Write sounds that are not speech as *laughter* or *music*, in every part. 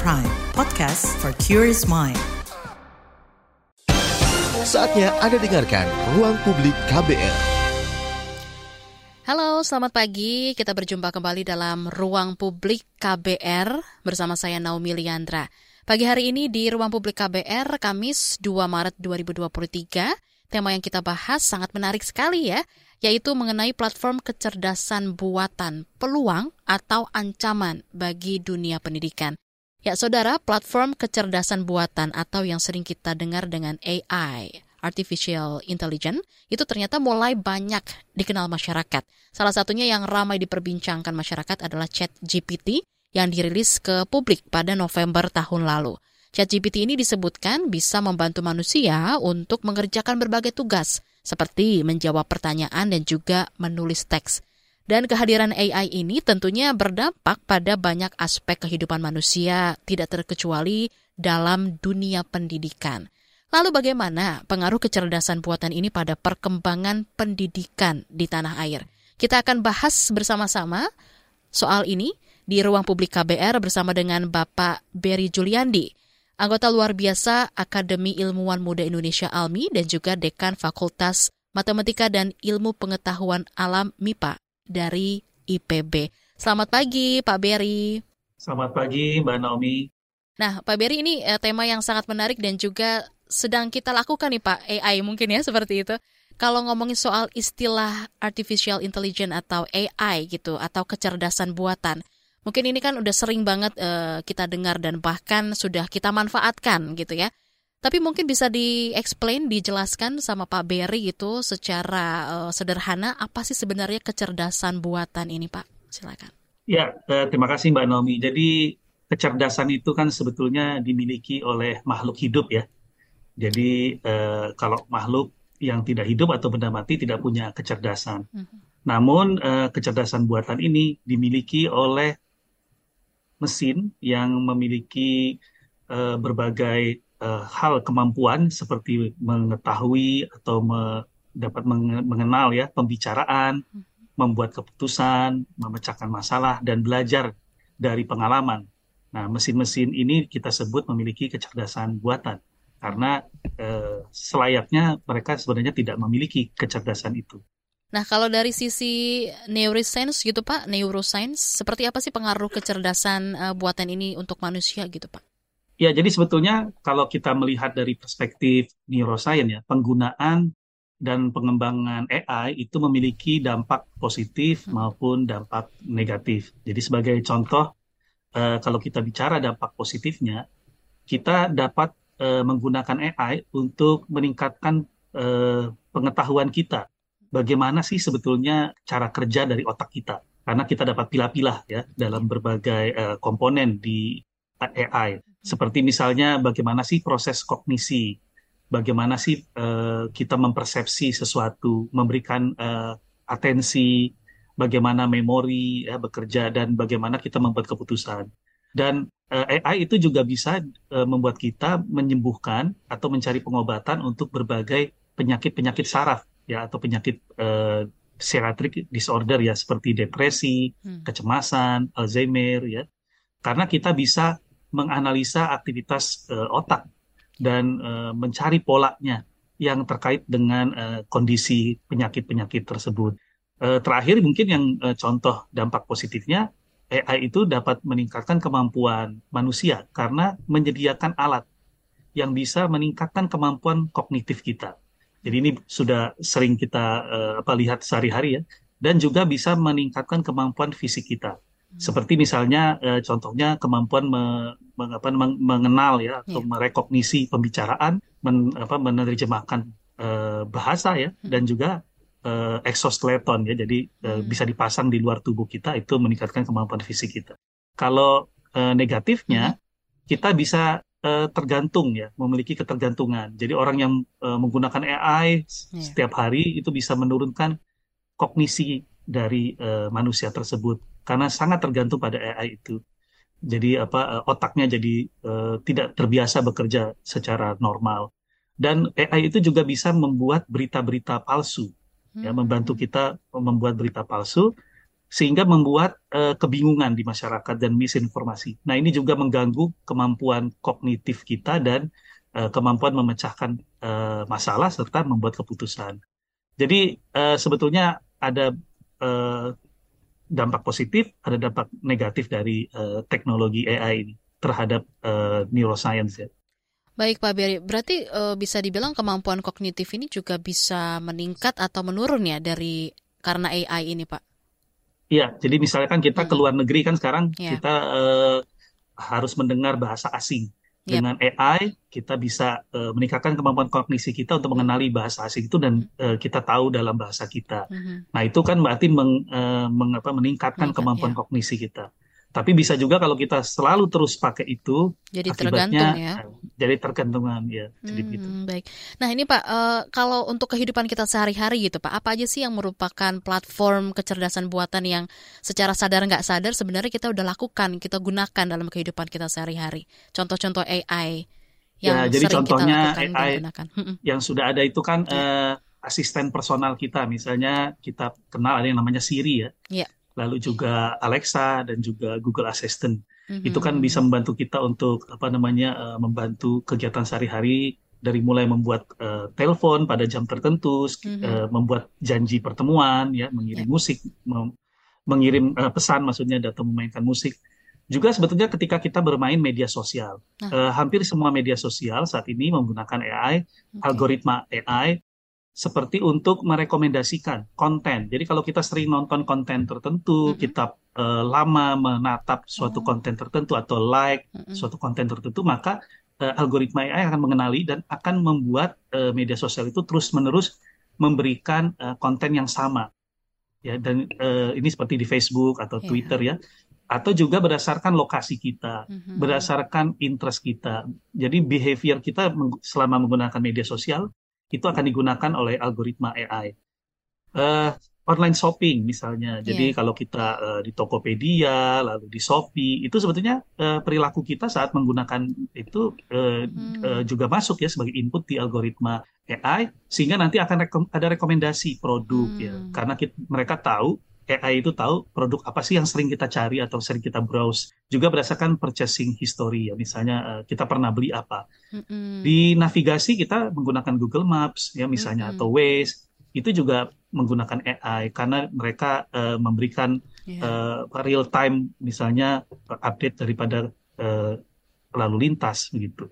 Prime, podcast for curious mind. Saatnya Anda dengarkan Ruang Publik KBR. Halo, selamat pagi. Kita berjumpa kembali dalam Ruang Publik KBR bersama saya Naomi Liandra. Pagi hari ini di Ruang Publik KBR, Kamis 2 Maret 2023, tema yang kita bahas sangat menarik sekali ya, yaitu mengenai platform kecerdasan buatan, peluang atau ancaman bagi dunia pendidikan. Ya, saudara, platform kecerdasan buatan atau yang sering kita dengar dengan AI, Artificial Intelligence, itu ternyata mulai banyak dikenal masyarakat. Salah satunya yang ramai diperbincangkan masyarakat adalah ChatGPT yang dirilis ke publik pada November tahun lalu. ChatGPT ini disebutkan bisa membantu manusia untuk mengerjakan berbagai tugas, seperti menjawab pertanyaan dan juga menulis teks. Dan kehadiran AI ini tentunya berdampak pada banyak aspek kehidupan manusia, tidak terkecuali dalam dunia pendidikan. Lalu bagaimana pengaruh kecerdasan buatan ini pada perkembangan pendidikan di tanah air? Kita akan bahas bersama-sama soal ini di ruang publik KBR bersama dengan Bapak Berry Juliandi, anggota luar biasa Akademi Ilmuwan Muda Indonesia ALMI dan juga Dekan Fakultas Matematika dan Ilmu Pengetahuan Alam MIPA dari IPB. Selamat pagi Pak Berry. Selamat pagi Mbak Naomi. Nah Pak Berry ini eh, tema yang sangat menarik dan juga sedang kita lakukan nih Pak AI mungkin ya *laughs* seperti itu. Kalau ngomongin soal istilah artificial intelligence atau AI gitu atau kecerdasan buatan, mungkin ini kan udah sering banget uh, kita dengar dan bahkan sudah kita manfaatkan gitu ya. Tapi mungkin bisa di-explain, dijelaskan sama Pak Berry itu secara uh, sederhana apa sih sebenarnya kecerdasan buatan ini Pak? Silakan. Ya, uh, terima kasih Mbak Nomi. Jadi kecerdasan itu kan sebetulnya dimiliki oleh makhluk hidup ya. Jadi uh, kalau makhluk yang tidak hidup atau benda mati tidak punya kecerdasan. Mm -hmm. Namun uh, kecerdasan buatan ini dimiliki oleh mesin yang memiliki uh, berbagai uh, hal kemampuan seperti mengetahui atau me, dapat mengenal ya pembicaraan, hmm. membuat keputusan, memecahkan masalah dan belajar dari pengalaman. Nah, mesin-mesin ini kita sebut memiliki kecerdasan buatan karena uh, selayaknya mereka sebenarnya tidak memiliki kecerdasan itu. Nah, kalau dari sisi neuroscience gitu Pak, neuroscience, seperti apa sih pengaruh kecerdasan uh, buatan ini untuk manusia gitu Pak? Ya, jadi sebetulnya kalau kita melihat dari perspektif neuroscience ya, penggunaan dan pengembangan AI itu memiliki dampak positif hmm. maupun dampak negatif. Jadi sebagai contoh, eh, kalau kita bicara dampak positifnya, kita dapat eh, menggunakan AI untuk meningkatkan eh, pengetahuan kita. Bagaimana sih sebetulnya cara kerja dari otak kita? Karena kita dapat pilah-pilah ya dalam berbagai eh, komponen di AI. Seperti misalnya bagaimana sih proses kognisi, bagaimana sih uh, kita mempersepsi sesuatu, memberikan uh, atensi, bagaimana memori ya, bekerja dan bagaimana kita membuat keputusan. Dan uh, eh, AI itu juga bisa uh, membuat kita menyembuhkan atau mencari pengobatan untuk berbagai penyakit-penyakit saraf ya atau penyakit uh, psikiatrik disorder ya seperti depresi, hmm. kecemasan, Alzheimer ya. Karena kita bisa menganalisa aktivitas uh, otak dan uh, mencari polanya yang terkait dengan uh, kondisi penyakit-penyakit tersebut. Uh, terakhir mungkin yang uh, contoh dampak positifnya AI itu dapat meningkatkan kemampuan manusia karena menyediakan alat yang bisa meningkatkan kemampuan kognitif kita. Jadi ini sudah sering kita uh, apa lihat sehari-hari ya dan juga bisa meningkatkan kemampuan fisik kita. Seperti misalnya eh, contohnya kemampuan me, meng, apa, meng, mengenal ya atau yeah. merekognisi pembicaraan, men, apa, menerjemahkan eh, bahasa ya hmm. dan juga eh, exoskeleton ya. Jadi eh, hmm. bisa dipasang di luar tubuh kita itu meningkatkan kemampuan fisik kita. Kalau eh, negatifnya hmm. kita bisa eh, tergantung ya, memiliki ketergantungan. Jadi orang yang eh, menggunakan AI yeah. setiap hari itu bisa menurunkan kognisi dari uh, manusia tersebut karena sangat tergantung pada AI itu. Jadi apa uh, otaknya jadi uh, tidak terbiasa bekerja secara normal. Dan AI itu juga bisa membuat berita-berita palsu, ya, hmm. ya membantu kita membuat berita palsu sehingga membuat uh, kebingungan di masyarakat dan misinformasi. Nah, ini juga mengganggu kemampuan kognitif kita dan uh, kemampuan memecahkan uh, masalah serta membuat keputusan. Jadi uh, sebetulnya ada uh, dampak positif, ada dampak negatif dari uh, teknologi AI ini terhadap uh, neuroscience ya. Baik Pak Beri, berarti uh, bisa dibilang kemampuan kognitif ini juga bisa meningkat atau menurun ya dari karena AI ini Pak? Iya, jadi misalnya kan kita ke luar negeri kan sekarang yeah. kita uh, harus mendengar bahasa asing. Yep. Dengan AI kita bisa uh, meningkatkan kemampuan kognisi kita untuk mengenali bahasa asing itu dan uh, kita tahu dalam bahasa kita. Mm -hmm. Nah itu kan berarti meng, uh, meng, apa, meningkatkan Meningkat, kemampuan yeah. kognisi kita. Tapi bisa juga kalau kita selalu terus pakai itu, jadi tergantung ya. Jadi tergantungan ya. Jadi hmm, gitu. Baik. Nah ini Pak, uh, kalau untuk kehidupan kita sehari-hari gitu Pak, apa aja sih yang merupakan platform kecerdasan buatan yang secara sadar nggak sadar sebenarnya kita udah lakukan, kita gunakan dalam kehidupan kita sehari-hari. Contoh-contoh AI yang ya, jadi contohnya kita AI yang sudah ada itu kan ya. uh, asisten personal kita, misalnya kita kenal ada yang namanya Siri ya. Ya lalu juga Alexa dan juga Google Assistant. Mm-hmm. Itu kan bisa membantu kita untuk apa namanya uh, membantu kegiatan sehari-hari dari mulai membuat uh, telepon pada jam tertentu, mm-hmm. uh, membuat janji pertemuan, ya, mengirim yeah. musik, mem- mengirim uh, pesan maksudnya atau memainkan musik. Juga sebetulnya ketika kita bermain media sosial, nah. uh, hampir semua media sosial saat ini menggunakan AI, okay. algoritma AI seperti untuk merekomendasikan konten. Jadi kalau kita sering nonton konten tertentu, mm -hmm. kita uh, lama menatap suatu mm -hmm. konten tertentu atau like mm -hmm. suatu konten tertentu, maka uh, algoritma AI akan mengenali dan akan membuat uh, media sosial itu terus-menerus memberikan uh, konten yang sama. Ya, dan uh, ini seperti di Facebook atau yeah. Twitter ya. Atau juga berdasarkan lokasi kita, mm -hmm. berdasarkan interest kita. Jadi behavior kita selama menggunakan media sosial itu akan digunakan oleh algoritma AI. Uh, eh, online shopping misalnya. Jadi yeah. kalau kita uh, di Tokopedia, lalu di Shopee, itu sebetulnya uh, perilaku kita saat menggunakan itu uh, hmm. uh, juga masuk ya sebagai input di algoritma AI, sehingga nanti akan rekom ada rekomendasi produk ya. hmm. ya, karena kita, mereka tahu AI itu tahu produk apa sih yang sering kita cari atau sering kita browse. Juga berdasarkan purchasing history ya, misalnya uh, kita pernah beli apa. Mm-hmm. Di navigasi kita menggunakan Google Maps ya misalnya mm-hmm. atau Waze itu juga menggunakan AI karena mereka uh, memberikan yeah. uh, real time misalnya update daripada uh, lalu lintas begitu.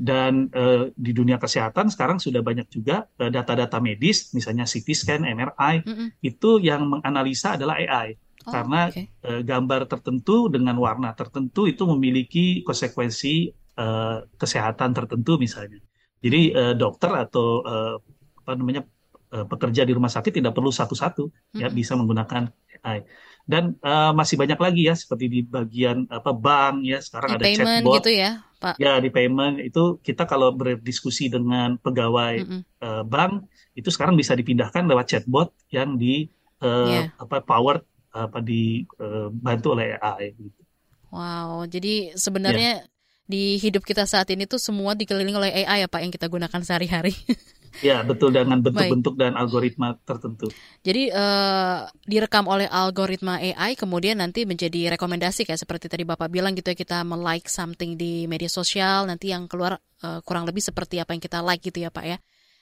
Dan uh, di dunia kesehatan sekarang sudah banyak juga data eh, data-data medis, misalnya CT scan, MRI, mm -hmm. itu yang menganalisa adalah AI. Oh, Karena okay. uh, gambar tertentu dengan warna tertentu itu memiliki konsekuensi uh, kesehatan tertentu misalnya. Jadi uh, dokter atau uh, apa namanya uh, pekerja di rumah sakit tidak perlu satu-satu mm -hmm. ya bisa menggunakan AI. Dan uh, masih banyak lagi ya seperti di bagian apa bank ya sekarang di ada chatbot gitu ya Pak. Ya di payment itu kita kalau berdiskusi dengan pegawai mm -hmm. uh, bank itu sekarang bisa dipindahkan lewat chatbot yang di uh, yeah. apa power apa dibantu uh, oleh AI. Gitu. Wow, jadi sebenarnya yeah. di hidup kita saat ini tuh semua dikelilingi oleh AI ya Pak yang kita gunakan sehari-hari. *laughs* Ya, betul dengan bentuk-bentuk dan algoritma tertentu. Jadi uh, direkam oleh algoritma AI kemudian nanti menjadi rekomendasi kayak seperti tadi Bapak bilang gitu ya kita like something di media sosial nanti yang keluar uh, kurang lebih seperti apa yang kita like gitu ya Pak ya.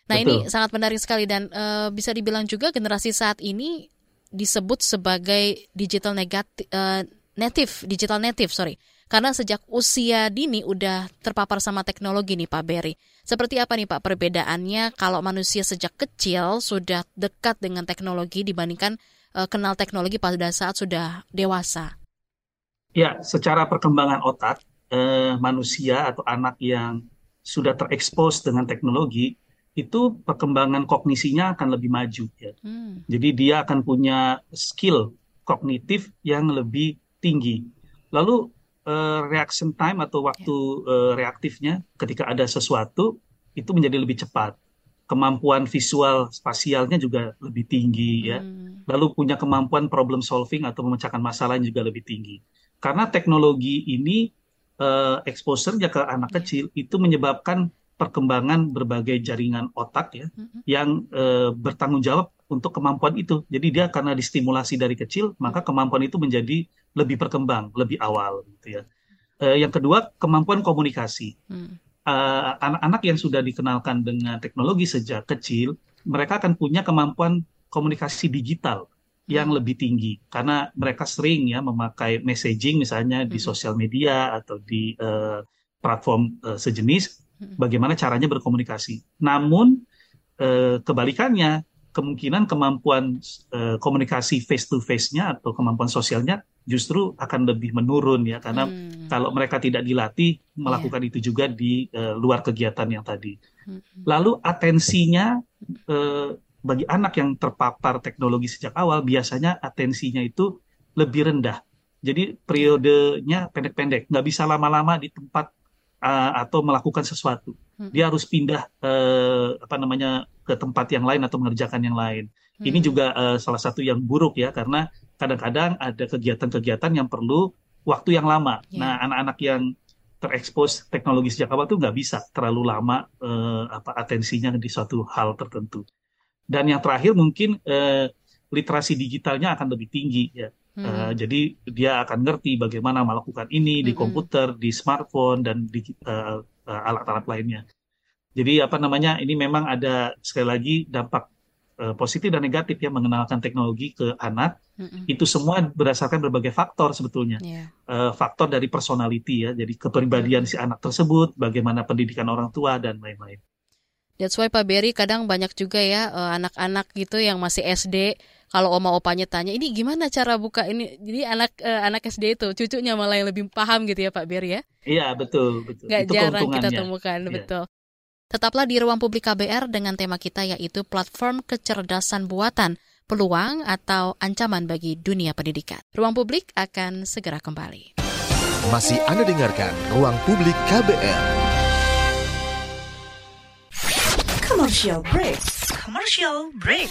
Nah, betul. ini sangat menarik sekali dan uh, bisa dibilang juga generasi saat ini disebut sebagai digital negatif uh, native, digital native, sorry. Karena sejak usia dini udah terpapar sama teknologi nih Pak Berry. Seperti apa nih Pak perbedaannya kalau manusia sejak kecil sudah dekat dengan teknologi dibandingkan uh, kenal teknologi pada saat sudah dewasa? Ya, secara perkembangan otak, eh, manusia atau anak yang sudah terekspos dengan teknologi, itu perkembangan kognisinya akan lebih maju. Ya. Hmm. Jadi dia akan punya skill kognitif yang lebih tinggi. Lalu uh, reaction time atau waktu uh, reaktifnya ketika ada sesuatu itu menjadi lebih cepat. Kemampuan visual spasialnya juga lebih tinggi ya. Hmm. Lalu punya kemampuan problem solving atau memecahkan masalah juga lebih tinggi. Karena teknologi ini uh, exposure-nya ke anak kecil itu menyebabkan perkembangan berbagai jaringan otak ya hmm. yang uh, bertanggung jawab untuk kemampuan itu. Jadi dia karena distimulasi dari kecil, maka kemampuan itu menjadi lebih berkembang, lebih awal gitu ya. Uh, yang kedua, kemampuan komunikasi. Hmm. Uh, anak-anak yang sudah dikenalkan dengan teknologi sejak kecil, mereka akan punya kemampuan komunikasi digital yang lebih tinggi karena mereka sering ya memakai messaging misalnya di sosial media atau di uh, platform uh, sejenis bagaimana caranya berkomunikasi. Namun uh, kebalikannya kemungkinan kemampuan uh, komunikasi face to face-nya atau kemampuan sosialnya justru akan lebih menurun ya karena hmm. kalau mereka tidak dilatih melakukan yeah. itu juga di uh, luar kegiatan yang tadi. Hmm. Lalu atensinya uh, bagi anak yang terpapar teknologi sejak awal biasanya atensinya itu lebih rendah. Jadi periodenya pendek-pendek, nggak bisa lama-lama di tempat uh, atau melakukan sesuatu. Hmm. Dia harus pindah uh, apa namanya ke tempat yang lain atau mengerjakan yang lain. Hmm. Ini juga uh, salah satu yang buruk ya karena kadang-kadang ada kegiatan-kegiatan yang perlu waktu yang lama. Yeah. Nah, anak-anak yang terekspos teknologi sejak awal itu nggak bisa terlalu lama uh, apa atensinya di suatu hal tertentu. Dan yang terakhir mungkin eh, literasi digitalnya akan lebih tinggi ya. Hmm. Uh, jadi dia akan ngerti bagaimana melakukan ini di hmm. komputer, di smartphone dan di uh, uh, alat-alat lainnya. Jadi apa namanya ini memang ada sekali lagi dampak uh, positif dan negatif ya mengenalkan teknologi ke anak. Hmm. Itu semua berdasarkan berbagai faktor sebetulnya. Yeah. Uh, faktor dari personality ya, jadi kepribadian hmm. si anak tersebut, bagaimana pendidikan orang tua dan lain-lain. That's why Pak Berry kadang banyak juga ya eh, anak-anak gitu yang masih SD kalau oma opanya tanya ini gimana cara buka ini jadi anak uh, anak SD itu cucunya malah yang lebih paham gitu ya Pak Berry ya iya betul betul Gak itu jarang kita temukan yeah. betul tetaplah di ruang publik KBR dengan tema kita yaitu platform kecerdasan buatan peluang atau ancaman bagi dunia pendidikan ruang publik akan segera kembali masih Anda dengarkan ruang publik KBR Commercial break. Commercial break.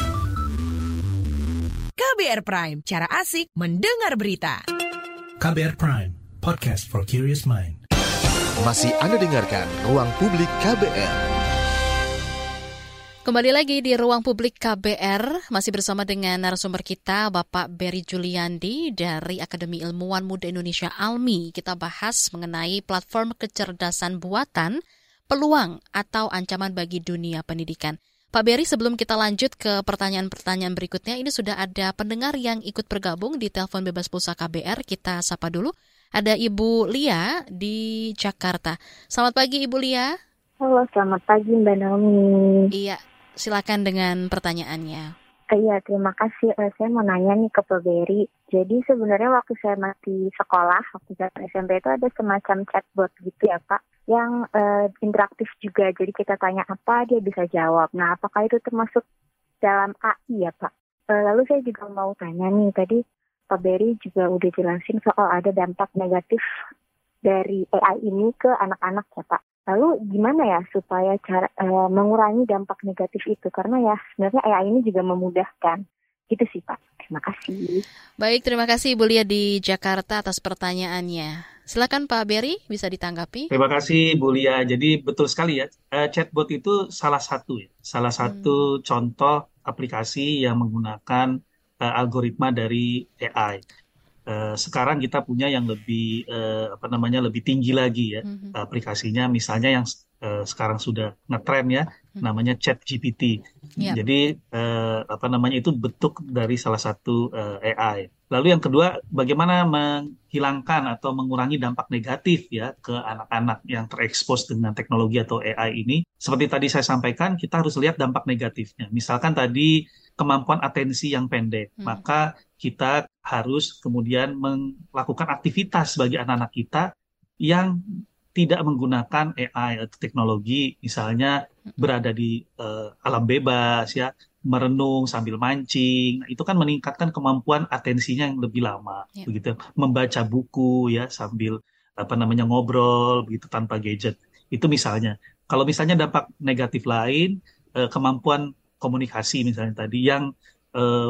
KBR Prime, cara asik mendengar berita. KBR Prime, podcast for curious mind. Masih Anda dengarkan Ruang Publik KBR. Kembali lagi di ruang publik KBR, masih bersama dengan narasumber kita Bapak Berry Juliandi dari Akademi Ilmuwan Muda Indonesia ALMI. Kita bahas mengenai platform kecerdasan buatan, peluang atau ancaman bagi dunia pendidikan. Pak Berry, sebelum kita lanjut ke pertanyaan-pertanyaan berikutnya, ini sudah ada pendengar yang ikut bergabung di telepon bebas pulsa KBR. Kita sapa dulu. Ada Ibu Lia di Jakarta. Selamat pagi Ibu Lia. Halo, selamat pagi Mbak Naomi. Iya, silakan dengan pertanyaannya. Iya, terima kasih. Eh, saya mau nanya nih ke Pak Berry. Jadi sebenarnya waktu saya masih sekolah, waktu saya SMP itu ada semacam chatbot gitu ya Pak yang uh, interaktif juga. Jadi kita tanya apa, dia bisa jawab. Nah, apakah itu termasuk dalam AI ya Pak? Uh, lalu saya juga mau tanya nih, tadi Pak Berry juga udah jelasin soal ada dampak negatif dari AI ini ke anak-anak ya Pak. Lalu gimana ya supaya cara uh, mengurangi dampak negatif itu? Karena ya sebenarnya AI ini juga memudahkan. Gitu sih Pak. Terima kasih. Baik, terima kasih Ibu Lia di Jakarta atas pertanyaannya. Silakan Pak Berry bisa ditanggapi. Terima kasih Bu Lia. Jadi betul sekali ya, uh, chatbot itu salah satu ya, salah satu hmm. contoh aplikasi yang menggunakan uh, algoritma dari AI. Uh, eh, sekarang kita punya yang lebih uh, apa namanya lebih tinggi lagi ya hmm. aplikasinya, misalnya yang uh, sekarang sudah ngetren ya, hmm. namanya Chat GPT. Yep. Jadi uh, apa namanya itu bentuk dari salah satu uh, AI. Lalu yang kedua, bagaimana menghilangkan atau mengurangi dampak negatif ya ke anak-anak yang terekspos dengan teknologi atau AI ini. Seperti tadi saya sampaikan, kita harus lihat dampak negatifnya. Misalkan tadi kemampuan atensi yang pendek, hmm. maka kita harus kemudian melakukan aktivitas bagi anak-anak kita yang tidak menggunakan AI atau teknologi, misalnya hmm. berada di uh, alam bebas ya, merenung sambil mancing, nah, itu kan meningkatkan kemampuan atensinya yang lebih lama, yeah. begitu. Membaca buku ya sambil apa namanya ngobrol begitu tanpa gadget. Itu misalnya. Kalau misalnya dampak negatif lain, eh, kemampuan komunikasi misalnya tadi yang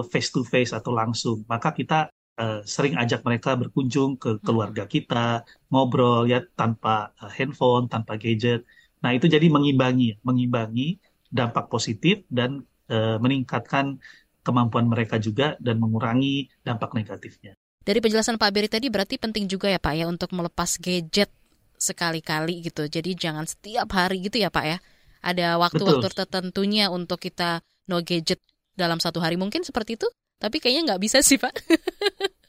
face to face atau langsung, maka kita eh, sering ajak mereka berkunjung ke keluarga kita, ngobrol ya tanpa eh, handphone, tanpa gadget. Nah itu jadi mengimbangi, mengimbangi dampak positif dan uh, meningkatkan kemampuan mereka juga dan mengurangi dampak negatifnya. Dari penjelasan Pak Beri tadi berarti penting juga ya Pak ya untuk melepas gadget sekali-kali gitu. Jadi jangan setiap hari gitu ya Pak ya. Ada waktu-waktu tertentunya untuk kita no gadget dalam satu hari mungkin seperti itu. Tapi kayaknya nggak bisa sih Pak. *laughs*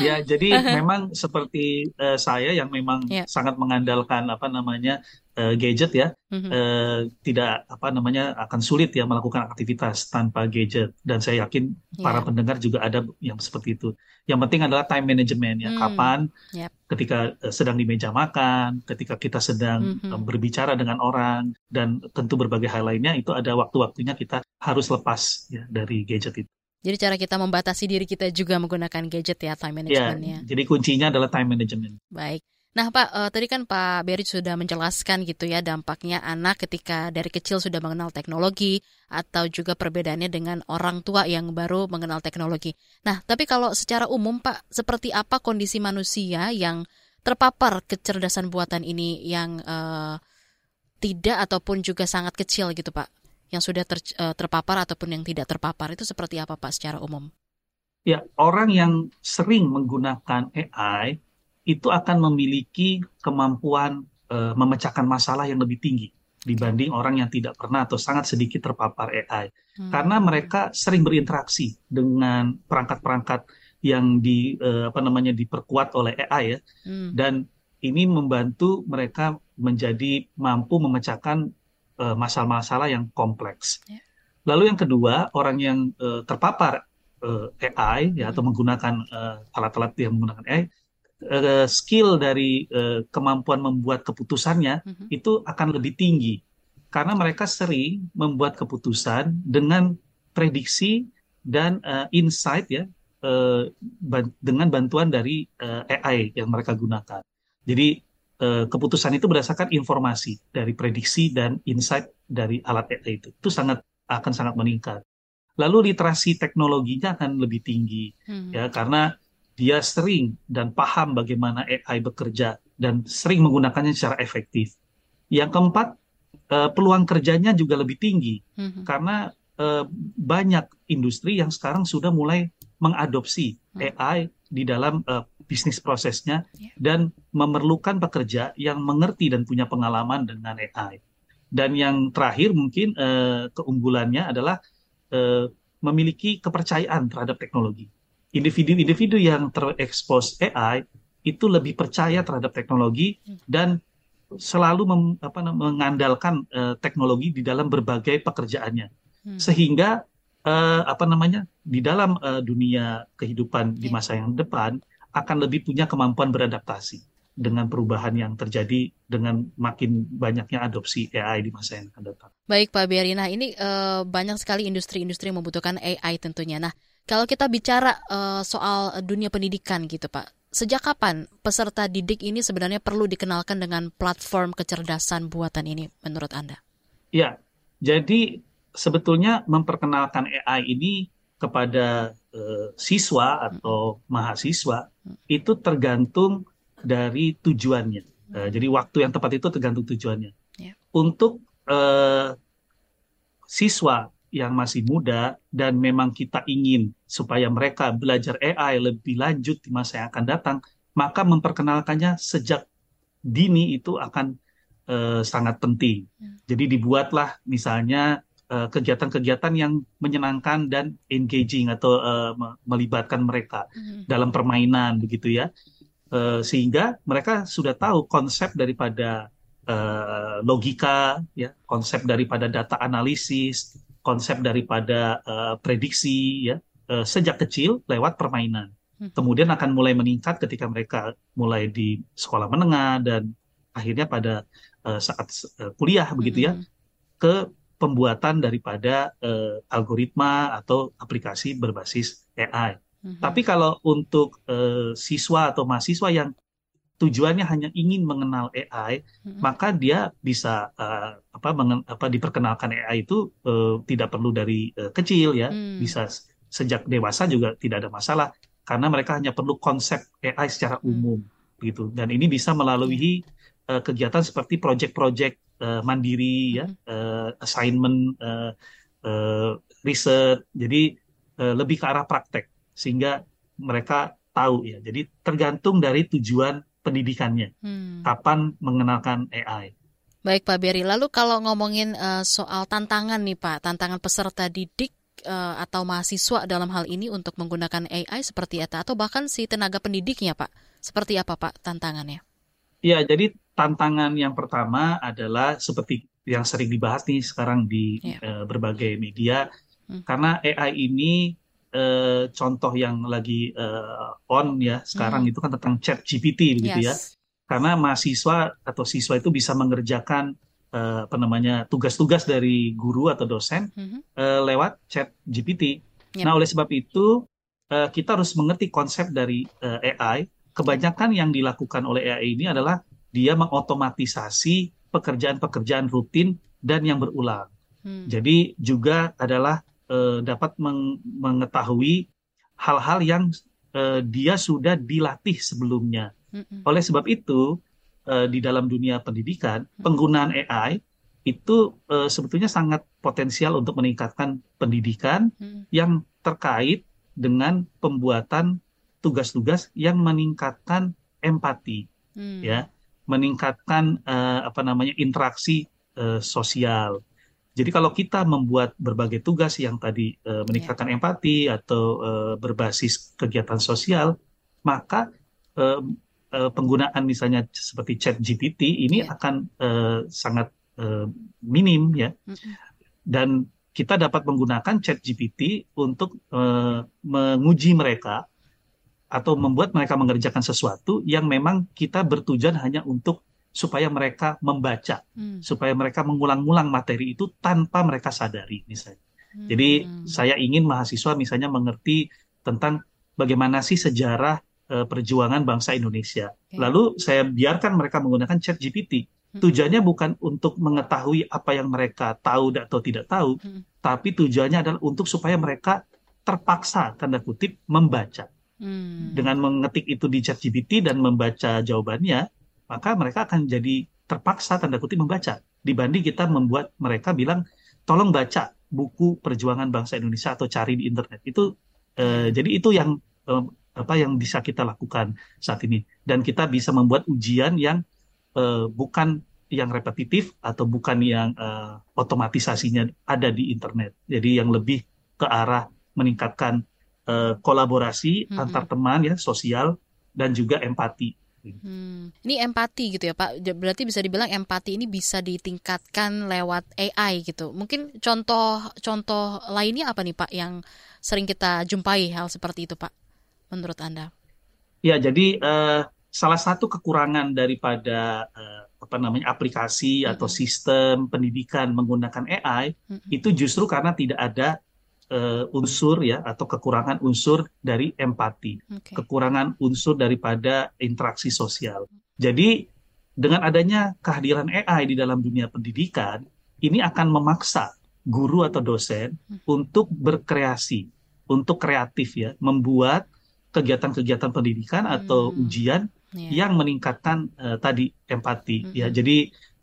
Ya, jadi *laughs* memang seperti uh, saya yang memang yeah. sangat mengandalkan apa namanya uh, gadget ya, -huh. uh, tidak apa namanya akan sulit ya melakukan aktivitas tanpa gadget. Dan saya yakin yeah. para pendengar juga ada yang seperti itu. Yang penting adalah time management ya, hmm. kapan yep. ketika uh, sedang di meja makan, ketika kita sedang uh -huh. berbicara dengan orang, dan tentu berbagai hal lainnya itu ada waktu-waktunya kita harus lepas ya dari gadget itu. Jadi cara kita membatasi diri kita juga menggunakan gadget ya time managementnya. Ya, jadi kuncinya adalah time management. Baik. Nah Pak, uh, tadi kan Pak Beri sudah menjelaskan gitu ya dampaknya anak ketika dari kecil sudah mengenal teknologi atau juga perbedaannya dengan orang tua yang baru mengenal teknologi. Nah tapi kalau secara umum Pak, seperti apa kondisi manusia yang terpapar kecerdasan buatan ini yang uh, tidak ataupun juga sangat kecil gitu Pak? Yang sudah ter, uh, terpapar ataupun yang tidak terpapar itu seperti apa Pak secara umum? Ya, orang yang sering menggunakan AI itu akan memiliki kemampuan uh, memecahkan masalah yang lebih tinggi dibanding orang yang tidak pernah atau sangat sedikit terpapar AI. Hmm. Karena mereka sering berinteraksi dengan perangkat-perangkat yang di uh, apa namanya diperkuat oleh AI ya. Hmm. Dan ini membantu mereka menjadi mampu memecahkan uh, masalah-masalah yang kompleks. Yeah. Lalu yang kedua, orang yang uh, terpapar uh, AI ya atau menggunakan uh, alat-alat yang menggunakan AI, uh, skill dari uh, kemampuan membuat keputusannya mm-hmm. itu akan lebih tinggi karena mereka sering membuat keputusan dengan prediksi dan uh, insight ya uh, ban- dengan bantuan dari uh, AI yang mereka gunakan. Jadi Eh, keputusan itu berdasarkan informasi dari prediksi dan insight dari alat AI itu. Itu sangat akan sangat meningkat. Lalu literasi teknologinya akan lebih tinggi hmm. ya karena dia sering dan paham bagaimana AI bekerja dan sering menggunakannya secara efektif. Yang keempat, uh, peluang kerjanya juga lebih tinggi hmm. karena uh, banyak industri yang sekarang sudah mulai mengadopsi hmm. AI di dalam uh, bisnis prosesnya yeah. dan memerlukan pekerja yang mengerti dan punya pengalaman dengan AI. Dan yang terakhir mungkin uh, keunggulannya adalah uh, memiliki kepercayaan terhadap teknologi. Individu-individu yang terekspos AI itu lebih percaya terhadap teknologi hmm. dan selalu mem, apa, mengandalkan uh, teknologi di dalam berbagai pekerjaannya. Hmm. Sehingga uh, apa namanya di dalam uh, dunia kehidupan di iya. masa yang depan akan lebih punya kemampuan beradaptasi dengan perubahan yang terjadi dengan makin banyaknya adopsi AI di masa yang akan datang. Baik Pak Biari, nah ini uh, banyak sekali industri-industri yang membutuhkan AI tentunya. Nah kalau kita bicara uh, soal dunia pendidikan gitu Pak, sejak kapan peserta didik ini sebenarnya perlu dikenalkan dengan platform kecerdasan buatan ini menurut Anda? Ya, jadi sebetulnya memperkenalkan AI ini kepada uh, siswa atau mahasiswa itu tergantung dari tujuannya. Uh, jadi waktu yang tepat itu tergantung tujuannya. Yeah. Untuk uh, siswa yang masih muda dan memang kita ingin supaya mereka belajar AI lebih lanjut di masa yang akan datang, maka memperkenalkannya sejak dini itu akan eh, sangat penting. Hmm. Jadi dibuatlah misalnya eh, kegiatan-kegiatan yang menyenangkan dan engaging atau me- melibatkan mereka Hmm. dalam permainan begitu ya. Eh, sehingga mereka sudah tahu konsep daripada eh, logika ya, konsep daripada data analisis, konsep daripada eh, prediksi ya eh, sejak kecil lewat permainan. Hmm. Kemudian akan mulai meningkat ketika mereka mulai di sekolah menengah dan akhirnya pada eh, saat eh, kuliah begitu ya Mm-mm. ke pembuatan daripada eh, algoritma atau aplikasi berbasis AI. Mhm. Tapi kalau untuk eh, siswa atau mahasiswa yang tujuannya hanya ingin mengenal AI, Mm-mm. maka dia bisa eh, apa, mengen- apa diperkenalkan AI itu eh, tidak perlu dari eh, kecil ya, Hmm. bisa sejak dewasa juga tidak ada masalah karena mereka hanya perlu konsep AI secara Hmm. umum gitu. Dan ini bisa melalui eh, kegiatan seperti project-project eh, mandiri ya, eh, assignment, eh, eh, riset. Jadi eh, lebih ke arah praktek sehingga mereka tahu ya. Jadi tergantung dari tujuan pendidikannya, Hmm. kapan mengenalkan AI. Baik Pak Berry, lalu kalau ngomongin eh, soal tantangan nih Pak, tantangan peserta didik atau mahasiswa dalam hal ini untuk menggunakan AI seperti apa atau bahkan si tenaga pendidiknya Pak, seperti apa Pak tantangannya? Ya, jadi tantangan yang pertama adalah seperti yang sering dibahas nih sekarang di Ya. eh, berbagai media, Hmm. karena AI ini eh, contoh yang lagi eh, on ya sekarang Hmm. itu kan tentang Chat GPT begitu ya. Yes. Karena mahasiswa atau siswa itu bisa mengerjakan eh, apa namanya tugas-tugas dari guru atau dosen Mhm. eh, lewat Chat GPT. Yep. Nah, oleh sebab itu eh, kita harus mengerti konsep dari eh, AI. Kebanyakan yang dilakukan oleh AI ini adalah dia mengotomatisasi pekerjaan-pekerjaan rutin dan yang berulang. Hmm. Jadi juga adalah eh, dapat meng- mengetahui hal-hal yang eh, dia sudah dilatih sebelumnya. Mm-mm. Oleh sebab itu, eh, di dalam dunia pendidikan, penggunaan AI itu eh, sebetulnya sangat potensial untuk meningkatkan pendidikan Mm-mm. yang terkait dengan pembuatan tugas-tugas yang meningkatkan empati, Hmm. ya, meningkatkan eh, apa namanya interaksi eh, sosial. Jadi kalau kita membuat berbagai tugas yang tadi eh, meningkatkan empati atau eh, berbasis kegiatan sosial, maka eh, eh, penggunaan misalnya seperti Chat GPT ini Iya. akan eh, sangat eh, minim ya Mm-mm. dan kita dapat menggunakan Chat GPT untuk eh, menguji mereka atau membuat mereka mengerjakan sesuatu yang memang kita bertujuan hanya untuk supaya mereka membaca, Hmm. supaya mereka mengulang-ulang materi itu tanpa mereka sadari misalnya. Jadi Hmm. saya ingin mahasiswa misalnya mengerti tentang bagaimana sih sejarah eh, perjuangan bangsa Indonesia. Oke. Lalu saya biarkan mereka menggunakan Chat GPT. Hmm. Tujuannya bukan untuk mengetahui apa yang mereka tahu atau tidak tahu, Hmm. tapi tujuannya adalah untuk supaya mereka terpaksa tanda kutip membaca. Hmm. Dengan mengetik itu di Chat GPT dan membaca jawabannya, maka mereka akan jadi terpaksa tanda kutip membaca dibanding kita membuat mereka bilang tolong baca buku perjuangan bangsa Indonesia atau cari di internet. Itu eh, jadi itu yang eh, apa yang bisa kita lakukan saat ini dan kita bisa membuat ujian yang eh, bukan yang repetitif atau bukan yang eh, otomatisasinya ada di internet. Jadi yang lebih ke arah meningkatkan eh, kolaborasi Mm-mm. antar teman ya sosial dan juga empati. Hmm. Ini empati gitu ya Pak. Berarti bisa dibilang empati ini bisa ditingkatkan lewat AI gitu. Mungkin contoh-contoh lainnya apa nih Pak yang sering kita jumpai hal seperti itu Pak? Menurut Anda? Ya, jadi eh, salah satu kekurangan daripada eh, apa namanya aplikasi atau Mm-mm. sistem pendidikan menggunakan AI Mm-mm. itu justru karena tidak ada eh, unsur ya atau kekurangan unsur dari empati, Oke. kekurangan unsur daripada interaksi sosial. Jadi dengan adanya kehadiran AI di dalam dunia pendidikan, ini akan memaksa guru atau dosen untuk berkreasi, untuk kreatif ya, membuat kegiatan-kegiatan pendidikan atau Hmm. ujian Iya. yang meningkatkan eh, tadi empati ya. Mm-mm. Jadi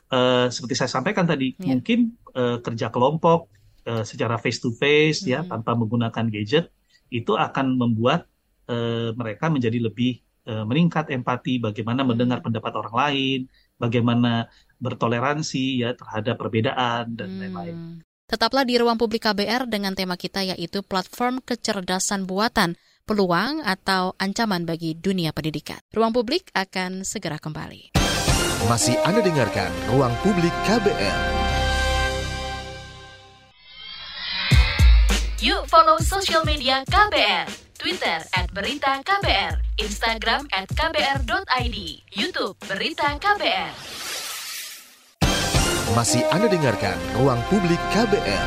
eh, seperti saya sampaikan tadi, Iya. mungkin eh, kerja kelompok eh, secara face to face ya Mm-mm. tanpa menggunakan gadget itu akan membuat eh, mereka menjadi lebih eh, meningkat empati, bagaimana mendengar Hmm. pendapat orang lain, bagaimana bertoleransi ya terhadap perbedaan dan lain-lain. Hmm. Tetaplah di ruang publik KBR dengan tema kita yaitu platform kecerdasan buatan, peluang atau ancaman bagi dunia pendidikan. Ruang publik akan segera kembali. Masih Anda dengarkan Ruang Publik KBR. Yuk follow social media KBR. Twitter at Berita KBR, Instagram at KBR.id, Youtube Berita KBR. Masih Anda dengarkan Ruang Publik KBR.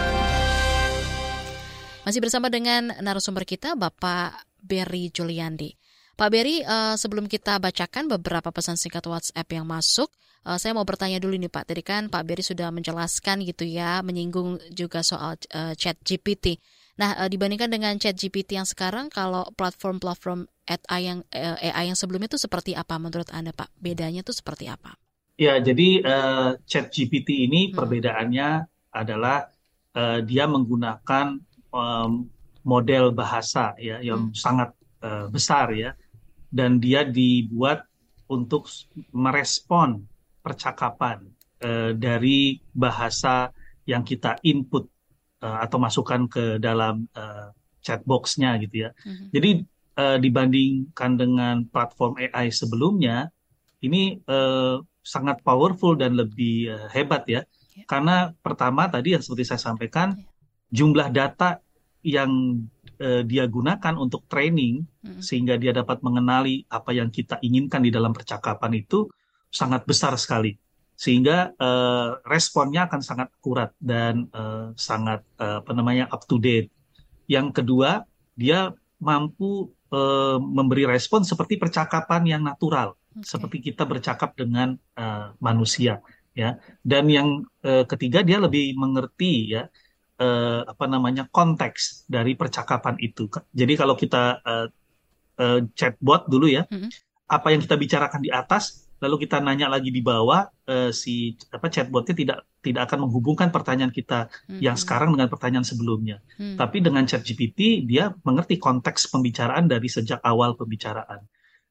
Masih bersama dengan narasumber kita, Bapak Berry Juliandi. Pak Berry, uh, sebelum kita bacakan beberapa pesan singkat WhatsApp yang masuk, uh, saya mau bertanya dulu nih Pak. Tadi kan Pak Berry sudah menjelaskan gitu ya, menyinggung juga soal uh, chat GPT. Nah, uh, dibandingkan dengan chat GPT yang sekarang, kalau platform-platform AI yang uh, AI yang sebelumnya itu seperti apa menurut Anda, Pak? Bedanya itu seperti apa? Ya, jadi uh, chat GPT ini hmm. perbedaannya adalah uh, dia menggunakan um, model bahasa ya yang hmm. sangat uh, besar ya, dan dia dibuat untuk merespon percakapan uh, dari bahasa yang kita input uh, atau masukkan ke dalam uh, chat box-nya gitu ya. Mm-hmm. Jadi uh, dibandingkan dengan platform AI sebelumnya, ini uh, sangat powerful dan lebih uh, hebat ya. Yeah. Karena pertama tadi yang seperti saya sampaikan, yeah. jumlah data yang uh, dia gunakan untuk training mm-hmm. sehingga dia dapat mengenali apa yang kita inginkan di dalam percakapan itu sangat besar sekali sehingga uh, responnya akan sangat akurat dan uh, sangat uh, apa namanya up to date. Yang kedua, dia mampu uh, memberi respon seperti percakapan yang natural, okay. seperti kita bercakap dengan uh, manusia, ya. Dan yang uh, ketiga, dia lebih mengerti ya uh, apa namanya konteks dari percakapan itu. Jadi kalau kita uh, uh, chatbot dulu ya, mm -hmm. apa yang kita bicarakan di atas lalu kita nanya lagi di bawah uh, si apa chatbotnya tidak tidak akan menghubungkan pertanyaan kita hmm. yang sekarang dengan pertanyaan sebelumnya. Hmm. Tapi dengan ChatGPT dia mengerti konteks pembicaraan dari sejak awal pembicaraan.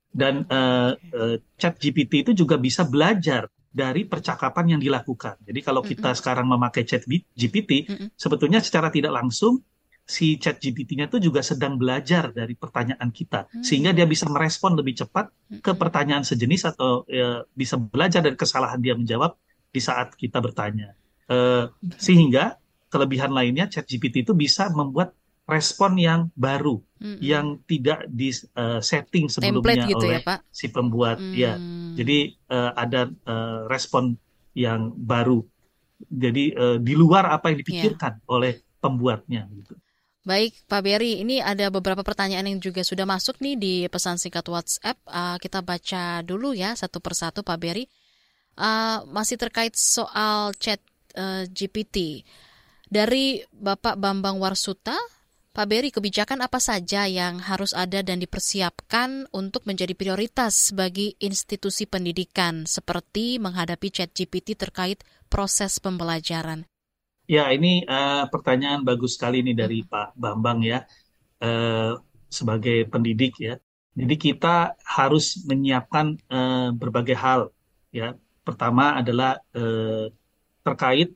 Dan uh, uh, ChatGPT itu juga bisa belajar dari percakapan yang dilakukan. Jadi kalau kita hmm. sekarang memakai ChatGPT, hmm. sebetulnya secara tidak langsung si chat GPT-nya itu juga sedang belajar dari pertanyaan kita hmm. sehingga dia bisa merespon lebih cepat hmm. ke pertanyaan sejenis atau ya, bisa belajar dari kesalahan dia menjawab di saat kita bertanya uh, sehingga kelebihan lainnya chat GPT itu bisa membuat respon yang baru hmm. yang tidak di uh, setting sebelumnya gitu ya, oleh ya, Pak? si pembuat hmm. ya jadi uh, ada uh, respon yang baru jadi uh, di luar apa yang dipikirkan yeah. oleh pembuatnya gitu. Baik, Pak Berry, ini ada beberapa pertanyaan yang juga sudah masuk nih di pesan singkat WhatsApp. Uh, kita baca dulu ya satu persatu, Pak Berry. Uh, masih terkait soal chat uh, GPT. Dari Bapak Bambang Warsuta, Pak Berry, kebijakan apa saja yang harus ada dan dipersiapkan untuk menjadi prioritas bagi institusi pendidikan seperti menghadapi chat GPT terkait proses pembelajaran? Ya, ini uh, pertanyaan bagus sekali nih dari. Pak Bambang ya, uh, sebagai pendidik ya. Jadi kita harus menyiapkan uh, berbagai hal ya. Pertama adalah uh, terkait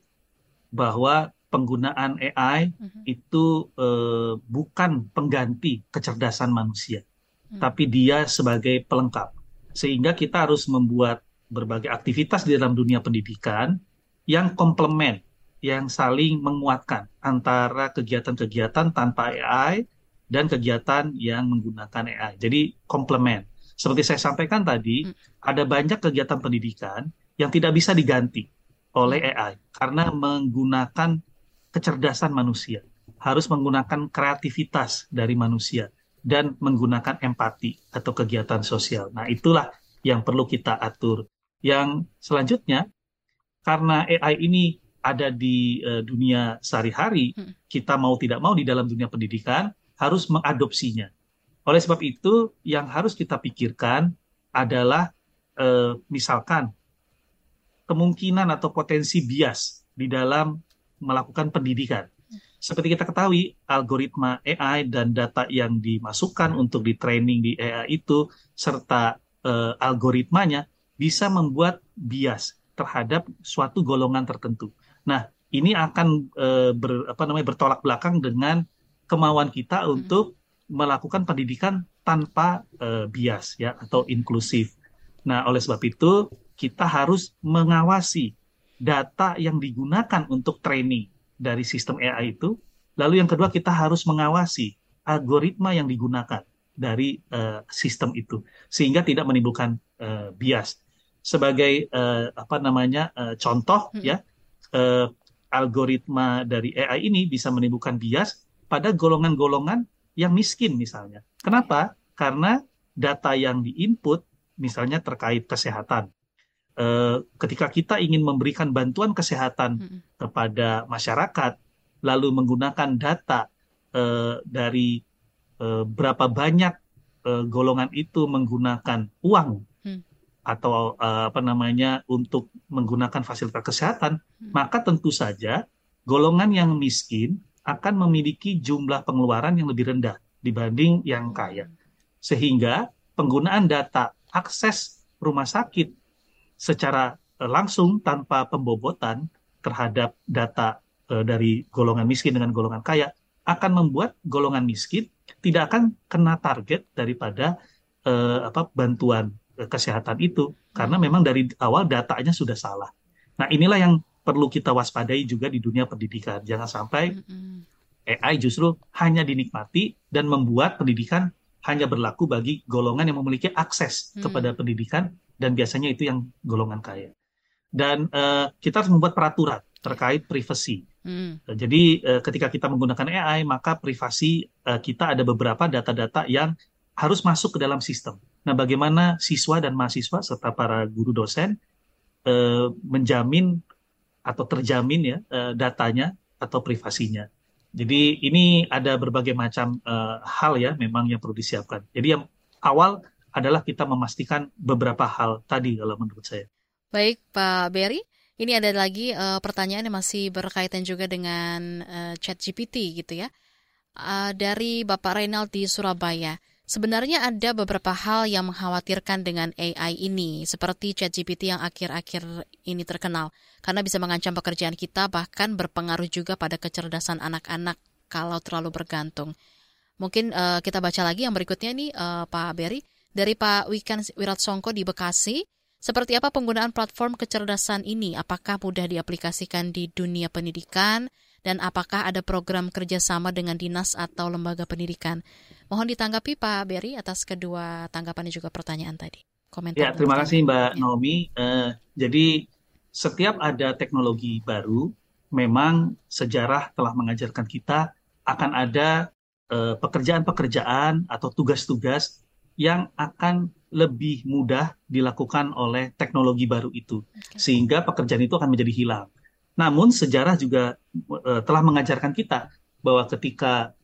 bahwa penggunaan AI uh-huh. Hmm. itu uh, bukan pengganti kecerdasan manusia, uh-huh. tapi dia sebagai pelengkap. Sehingga kita harus membuat berbagai aktivitas di dalam dunia pendidikan yang komplement yang saling menguatkan antara kegiatan-kegiatan tanpa AI dan kegiatan yang menggunakan AI. Jadi komplement. Seperti saya sampaikan tadi, hmm. ada banyak kegiatan pendidikan yang tidak bisa diganti oleh hmm. AI karena menggunakan kecerdasan manusia, harus menggunakan kreativitas dari manusia dan menggunakan empati atau kegiatan sosial. Nah, itulah yang perlu kita atur. Yang selanjutnya, karena AI ini ada di uh, dunia sehari-hari, hmm. kita mau tidak mau di dalam dunia pendidikan harus mengadopsinya. Oleh sebab itu, yang harus kita pikirkan adalah uh, misalkan kemungkinan atau potensi bias di dalam melakukan pendidikan. Seperti kita ketahui, algoritma AI dan data yang dimasukkan untuk di training di AI itu serta uh, algoritmanya bisa membuat bias terhadap suatu golongan tertentu. Nah, ini akan e, ber, apa namanya bertolak belakang dengan kemauan kita hmm. untuk melakukan pendidikan tanpa e, bias ya atau inklusif. Nah, oleh sebab itu kita harus mengawasi data yang digunakan untuk training dari sistem AI itu. Lalu yang kedua kita harus mengawasi algoritma yang digunakan dari uh, sistem itu sehingga tidak menimbulkan uh, bias. Sebagai uh, apa namanya uh, contoh hmm. ya uh, algoritma dari AI ini bisa menimbulkan bias pada golongan-golongan yang miskin misalnya. Kenapa? Karena data yang diinput misalnya terkait kesehatan. Eh, ketika kita ingin memberikan bantuan kesehatan hmm. kepada masyarakat, lalu menggunakan data eh, dari eh, berapa banyak eh, golongan itu menggunakan uang. Atau eh, apa namanya untuk menggunakan fasilitas kesehatan, hmm. maka tentu saja golongan yang miskin akan memiliki jumlah pengeluaran yang lebih rendah dibanding yang kaya. Sehingga penggunaan data akses rumah sakit secara eh, langsung tanpa pembobotan terhadap data uh, dari golongan miskin dengan golongan kaya akan membuat golongan miskin tidak akan kena target daripada uh, apa bantuan kesehatan itu karena memang dari awal datanya sudah salah. Nah, inilah yang perlu kita waspadai juga di dunia pendidikan. Jangan sampai AI justru hanya dinikmati dan membuat pendidikan hanya berlaku bagi golongan yang memiliki akses hmm. kepada pendidikan dan biasanya itu yang golongan kaya. Dan uh, kita harus membuat peraturan terkait privasi. Hmm. Uh, jadi uh, ketika kita menggunakan AI maka privasi uh, kita ada beberapa data-data yang harus masuk ke dalam sistem. Nah, bagaimana siswa dan mahasiswa serta para guru dosen uh, menjamin atau terjamin ya uh, datanya atau privasinya. Jadi ini ada berbagai macam uh, hal ya memang yang perlu disiapkan. Jadi yang awal adalah kita memastikan beberapa hal tadi kalau menurut saya. Baik Pak Berry, ini ada lagi uh, pertanyaan yang masih berkaitan juga dengan uh, chat GPT gitu ya. Uh, dari Bapak Reynald di Surabaya. Sebenarnya ada beberapa hal yang mengkhawatirkan dengan AI ini, seperti ChatGPT yang akhir-akhir ini terkenal, karena bisa mengancam pekerjaan kita, bahkan berpengaruh juga pada kecerdasan anak-anak kalau terlalu bergantung. Mungkin uh, kita baca lagi yang berikutnya nih, uh, Pak Berry, dari Pak Wikan Wiratsongko di Bekasi. Seperti apa penggunaan platform kecerdasan ini? Apakah mudah diaplikasikan di dunia pendidikan? Dan apakah ada program kerjasama dengan dinas atau lembaga pendidikan? Mohon ditanggapi Pak Berry atas kedua tanggapan dan juga pertanyaan tadi. Komentar ya, terima kasih Mbak ya. Naomi. Uh, jadi setiap ada teknologi baru, memang sejarah telah mengajarkan kita akan ada eh, pekerjaan-pekerjaan atau tugas-tugas yang akan lebih mudah dilakukan oleh teknologi baru itu, okay. sehingga pekerjaan itu akan menjadi hilang. Namun sejarah juga uh, telah mengajarkan kita bahwa ketika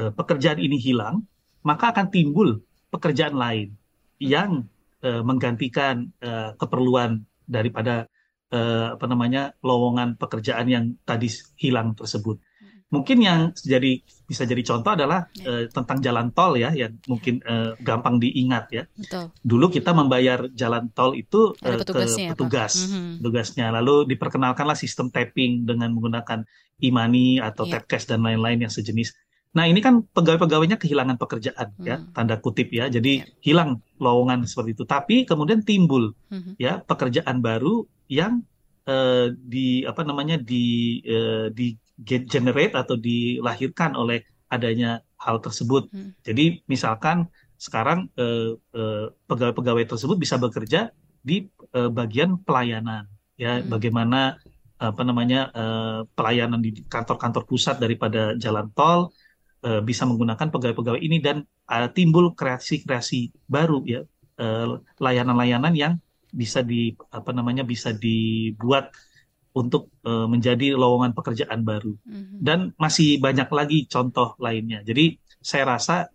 uh, pekerjaan ini hilang, maka akan timbul pekerjaan lain yang uh, menggantikan uh, keperluan daripada uh, apa namanya lowongan pekerjaan yang tadi hilang tersebut. Mungkin yang jadi bisa jadi contoh adalah ya. uh, tentang jalan tol ya, yang mungkin uh, gampang diingat ya. Betul. Dulu kita membayar jalan tol itu uh, ke petugas, mm-hmm. petugasnya. Lalu diperkenalkanlah sistem tapping dengan menggunakan e-money atau yeah. tap cash dan lain-lain yang sejenis. Nah ini kan pegawai-pegawainya kehilangan pekerjaan ya, hmm. tanda kutip ya. Jadi yeah. hilang lowongan seperti itu. Tapi kemudian timbul mm-hmm. ya pekerjaan baru yang uh, di apa namanya di uh, di generate atau dilahirkan oleh adanya hal tersebut. Hmm. Jadi misalkan sekarang eh, eh, pegawai-pegawai tersebut bisa bekerja di eh, bagian pelayanan, ya hmm. bagaimana apa namanya eh, pelayanan di kantor-kantor pusat daripada jalan tol eh, bisa menggunakan pegawai-pegawai ini dan eh, timbul kreasi-kreasi baru ya eh, layanan-layanan yang bisa di apa namanya bisa dibuat untuk uh, menjadi lowongan pekerjaan baru. Mm-hmm. Dan masih banyak lagi contoh lainnya. Jadi saya rasa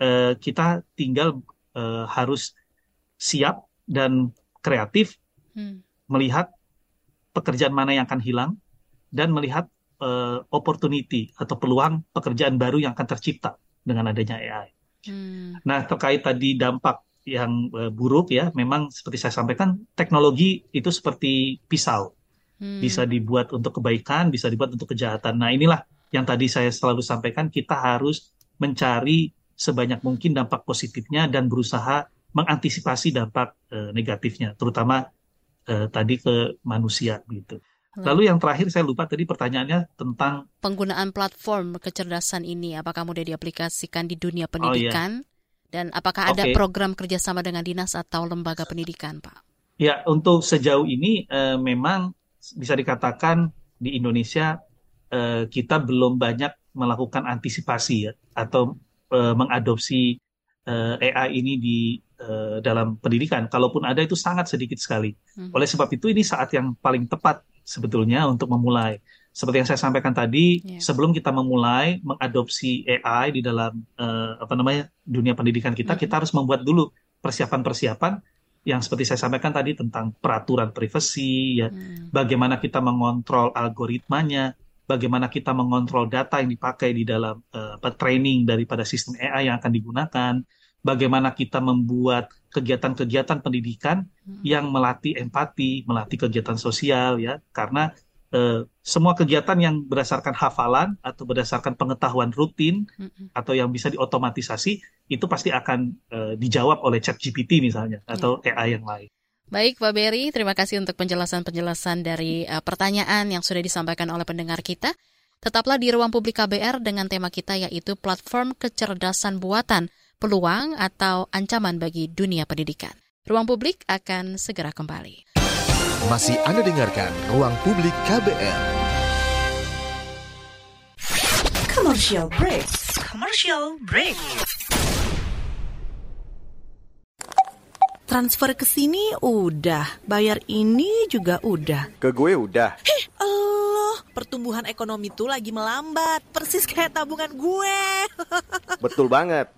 uh, kita tinggal uh, harus siap dan kreatif mm. melihat pekerjaan mana yang akan hilang dan melihat uh, opportunity atau peluang pekerjaan baru yang akan tercipta dengan adanya AI. Mm. Nah terkait tadi dampak yang uh, buruk ya, memang seperti saya sampaikan, teknologi itu seperti pisau, hmm. bisa dibuat untuk kebaikan, bisa dibuat untuk kejahatan. Nah inilah yang tadi saya selalu sampaikan, kita harus mencari sebanyak mungkin dampak positifnya dan berusaha mengantisipasi dampak uh, negatifnya, terutama uh, tadi ke manusia gitu. Lalu yang terakhir saya lupa tadi pertanyaannya tentang penggunaan platform kecerdasan ini apakah mudah diaplikasikan di dunia pendidikan oh, iya. dan apakah ada program kerjasama dengan dinas atau lembaga pendidikan, Pak? Ya, untuk sejauh ini eh, memang bisa dikatakan di Indonesia eh, kita belum banyak melakukan antisipasi ya atau eh, mengadopsi eh, AI ini di eh, dalam pendidikan. Kalaupun ada itu sangat sedikit sekali. Hmm. Oleh sebab itu ini saat yang paling tepat sebetulnya untuk memulai. Seperti yang saya sampaikan tadi, yeah. sebelum kita memulai mengadopsi AI di dalam uh, apa namanya dunia pendidikan kita, mm -hmm. kita harus membuat dulu persiapan-persiapan yang seperti saya sampaikan tadi tentang peraturan privasi, ya, mm. bagaimana kita mengontrol algoritmanya, bagaimana kita mengontrol data yang dipakai di dalam uh, training daripada sistem AI yang akan digunakan, bagaimana kita membuat kegiatan-kegiatan pendidikan hmm. yang melatih empati, melatih kegiatan sosial ya, karena eh, semua kegiatan yang berdasarkan hafalan atau berdasarkan pengetahuan rutin hmm. atau yang bisa diotomatisasi itu pasti akan eh, dijawab oleh ChatGPT misalnya hmm. atau AI yang lain. Baik Pak Berry, terima kasih untuk penjelasan-penjelasan dari uh, pertanyaan yang sudah disampaikan oleh pendengar kita. Tetaplah di ruang publik KBR dengan tema kita yaitu platform kecerdasan buatan peluang atau ancaman bagi dunia pendidikan. Ruang Publik akan segera kembali. Masih Anda dengarkan Ruang Publik KBR. Commercial break. Commercial break. Transfer ke sini udah, bayar ini juga udah. Ke gue udah. Heh, Allah, pertumbuhan ekonomi tuh lagi melambat, persis kayak tabungan gue. *laughs* Betul banget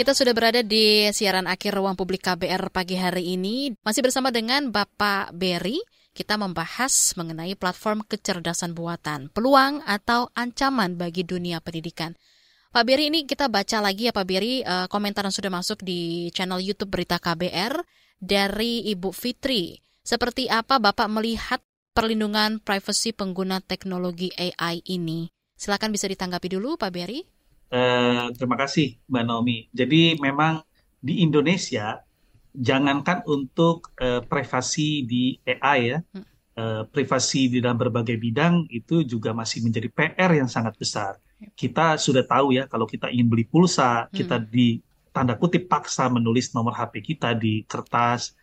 Kita sudah berada di siaran akhir Ruang Publik KBR pagi hari ini. Masih bersama dengan Bapak Berry, kita membahas mengenai platform kecerdasan buatan, peluang atau ancaman bagi dunia pendidikan. Pak Beri ini kita baca lagi ya Pak Beri uh, komentar yang sudah masuk di channel YouTube Berita KBR dari Ibu Fitri. Seperti apa Bapak melihat perlindungan privasi pengguna teknologi AI ini? Silakan bisa ditanggapi dulu Pak Beri. Uh, terima kasih Mbak Naomi. Jadi memang di Indonesia jangankan untuk uh, privasi di AI ya, uh, privasi di dalam berbagai bidang itu juga masih menjadi PR yang sangat besar kita sudah tahu ya kalau kita ingin beli pulsa, hmm. kita di tanda kutip paksa menulis nomor HP kita di kertas.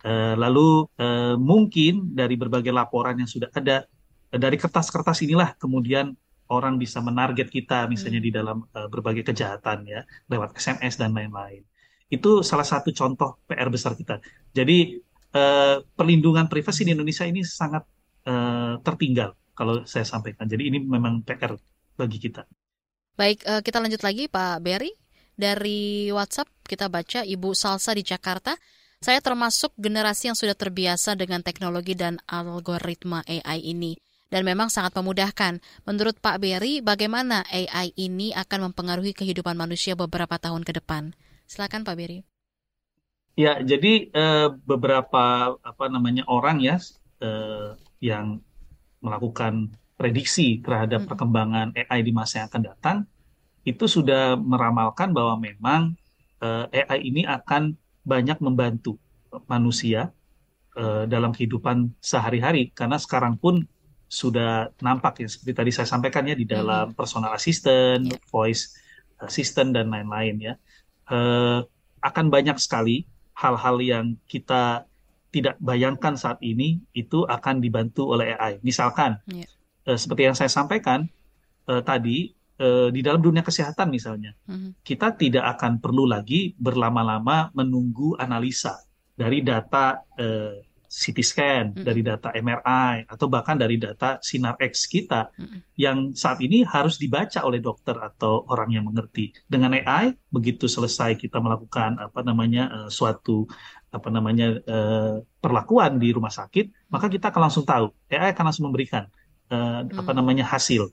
Uh, lalu uh, mungkin dari berbagai laporan yang sudah ada uh, dari kertas-kertas inilah kemudian orang bisa menarget kita misalnya hmm. di dalam uh, berbagai kejahatan ya lewat SMS dan lain-lain. Itu salah satu contoh PR besar kita. Jadi uh, perlindungan privasi di Indonesia ini sangat uh, tertinggal kalau saya sampaikan. Jadi ini memang PR bagi kita. Baik, uh, kita lanjut lagi Pak Berry. Dari WhatsApp kita baca Ibu Salsa di Jakarta. Saya termasuk generasi yang sudah terbiasa dengan teknologi dan algoritma AI ini. Dan memang sangat memudahkan. Menurut Pak Berry, bagaimana AI ini akan mempengaruhi kehidupan manusia beberapa tahun ke depan? Silakan Pak Berry. Ya, jadi eh, beberapa apa namanya orang ya eh, yang melakukan prediksi terhadap hmm. perkembangan AI di masa yang akan datang itu sudah meramalkan bahwa memang uh, eh, AI ini akan banyak membantu manusia uh, dalam kehidupan sehari-hari karena sekarang pun sudah nampak ya seperti tadi saya sampaikan ya di dalam personal assistant, voice assistant dan lain-lain ya. Eh, akan banyak sekali hal-hal yang kita tidak bayangkan saat ini itu akan dibantu oleh AI. Misalkan Iya. eh, seperti yang saya sampaikan eh, tadi eh, di dalam dunia kesehatan misalnya Mhm. kita tidak akan perlu lagi berlama-lama menunggu analisa dari data eh, CT scan, dari data MRI, atau bahkan dari data sinar X kita yang saat ini harus dibaca oleh dokter atau orang yang mengerti. Dengan AI, begitu selesai kita melakukan apa namanya eh, suatu apa namanya eh, perlakuan di rumah sakit, maka kita akan langsung tahu. AI akan langsung memberikan eh, apa namanya hasil